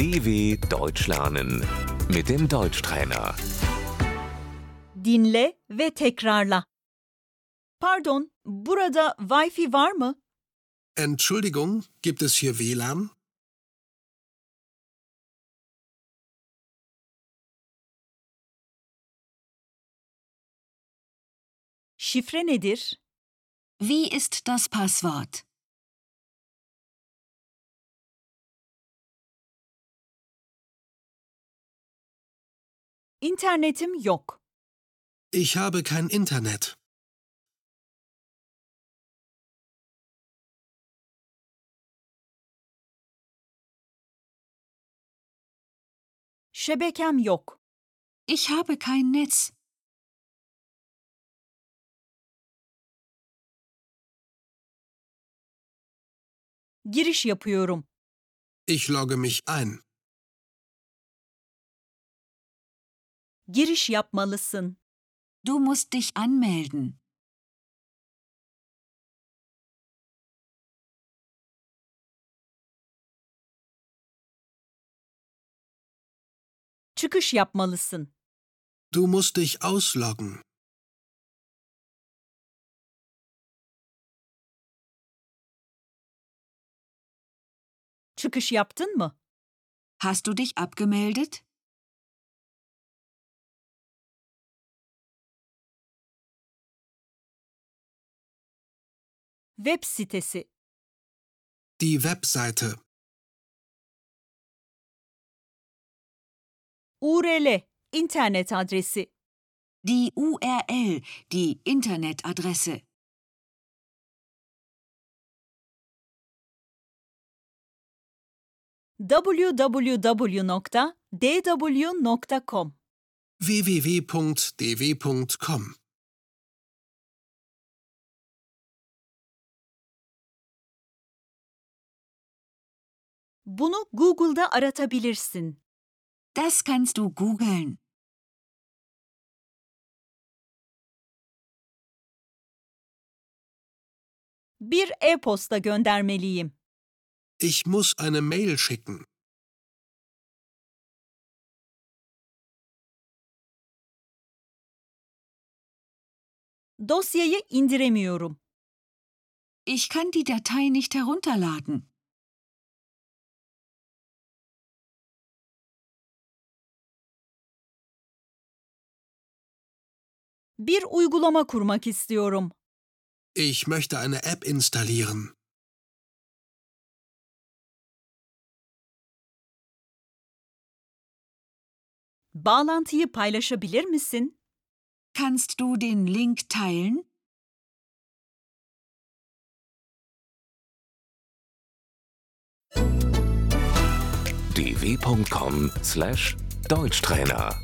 DW Deutsch lernen mit dem Deutschtrainer. Dinle ve tekrarla. Pardon, burada Wi-Fi var mı? Entschuldigung, gibt es hier WLAN? Şifre nedir? Wie ist das Passwort? İnternetim yok. Ich habe kein Internet. Şebekem yok. Ich habe kein Netz. Giriş yapıyorum. Ich logge mich ein. Giriş yapmalısın. Du musst dich anmelden. Çıkış yapmalısın. Du musst dich ausloggen. Çıkış yaptın mı? Hast du dich abgemeldet? Web sitesi. Die Webseite. URL, internet adresi. Die URL, die Internetadresse. www.dw.com www.dw.com Bunu Google'da aratabilirsin. Das kannst du googeln. Bir e-posta göndermeliyim. Ich muss eine Mail schicken. Dosyayı indiremiyorum. Ich kann die Datei nicht herunterladen. Bir uygulama kurmak istiyorum. Ich möchte eine App installieren. Bağlantıyı paylaşabilir misin? Kannst du den Link teilen? dw.com/deutschtrainer